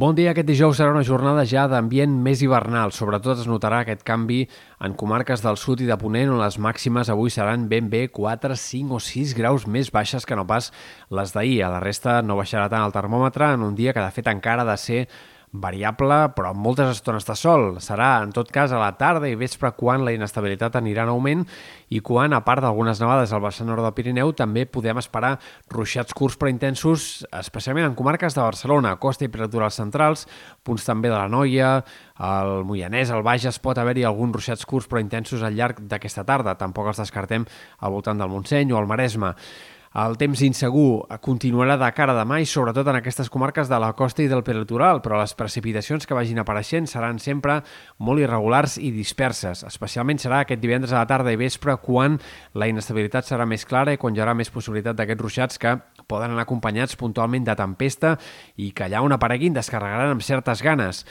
Bon dia, aquest dijous serà una jornada ja d'ambient més hivernal. Sobretot es notarà aquest canvi en comarques del sud i de Ponent, on les màximes avui seran ben bé 4, 5 o 6 graus més baixes que no pas les d'ahir. A la resta no baixarà tant el termòmetre en un dia que de fet encara ha de ser variable, però amb moltes estones de sol. Serà, en tot cas, a la tarda i vespre quan la inestabilitat anirà en augment i quan, a part d'algunes nevades al vessant nord del Pirineu, també podem esperar ruixats curts però intensos, especialment en comarques de Barcelona, costa i prelaturals centrals, punts també de la Noia, el Moianès, el Bages, pot haver-hi alguns ruixats curts però intensos al llarg d'aquesta tarda. Tampoc els descartem al voltant del Montseny o al Maresme. El temps insegur continuarà de cara demà i sobretot en aquestes comarques de la costa i del peritoral, però les precipitacions que vagin apareixent seran sempre molt irregulars i disperses. Especialment serà aquest divendres a la tarda i vespre quan la inestabilitat serà més clara i quan hi haurà més possibilitat d'aquests ruixats que poden anar acompanyats puntualment de tempesta i que allà on apareguin descarregaran amb certes ganes.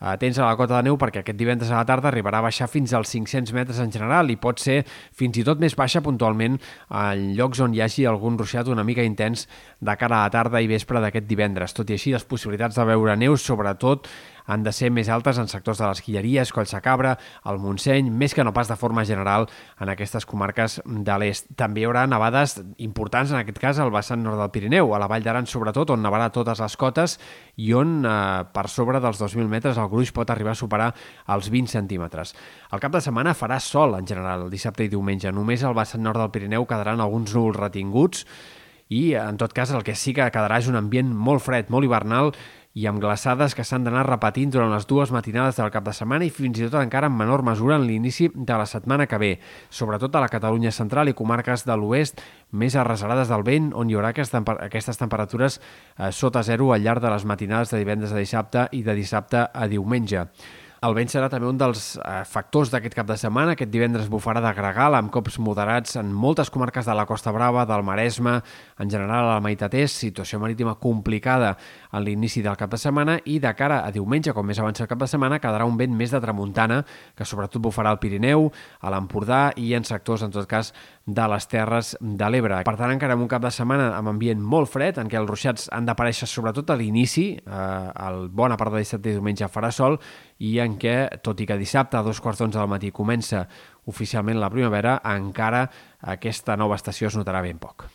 Atents a la cota de neu perquè aquest divendres a la tarda arribarà a baixar fins als 500 metres en general i pot ser fins i tot més baixa puntualment en llocs on hi hagi algun ruixat una mica intens de cara a la tarda i vespre d'aquest divendres. Tot i així, les possibilitats de veure neu, sobretot han de ser més altes en sectors de les Quilleries, Collsacabra, el Montseny, més que no pas de forma general en aquestes comarques de l'est. També hi haurà nevades importants, en aquest cas al vessant nord del Pirineu, a la Vall d'Aran sobretot, on nevarà totes les cotes i on eh, per sobre dels 2.000 metres el gruix pot arribar a superar els 20 centímetres. El cap de setmana farà sol en general, el dissabte i diumenge. Només al vessant nord del Pirineu quedaran alguns núvols retinguts i, en tot cas, el que sí que quedarà és un ambient molt fred, molt hivernal i amb glaçades que s'han d'anar repetint durant les dues matinades del cap de setmana i fins i tot encara en menor mesura en l'inici de la setmana que ve, sobretot a la Catalunya central i comarques de l'oest més arrasarades del vent, on hi haurà aquestes temperatures eh, sota zero al llarg de les matinades de divendres a dissabte i de dissabte a diumenge. El vent serà també un dels eh, factors d'aquest cap de setmana. Aquest divendres bufarà de gregal amb cops moderats en moltes comarques de la Costa Brava, del Maresme, en general a la meitat est, situació marítima complicada en l'inici del cap de setmana i de cara a diumenge, com més avança el cap de setmana, quedarà un vent més de tramuntana que sobretot bufarà al Pirineu, a l'Empordà i en sectors, en tot cas, de les Terres de l'Ebre. Per tant, encara en un cap de setmana amb ambient molt fred, en què els ruixats han d'aparèixer sobretot a l'inici, eh, el bona part de dissabte i diumenge farà sol, i en què, tot i que dissabte a dos quarts d'onze del matí comença oficialment la primavera, encara aquesta nova estació es notarà ben poc.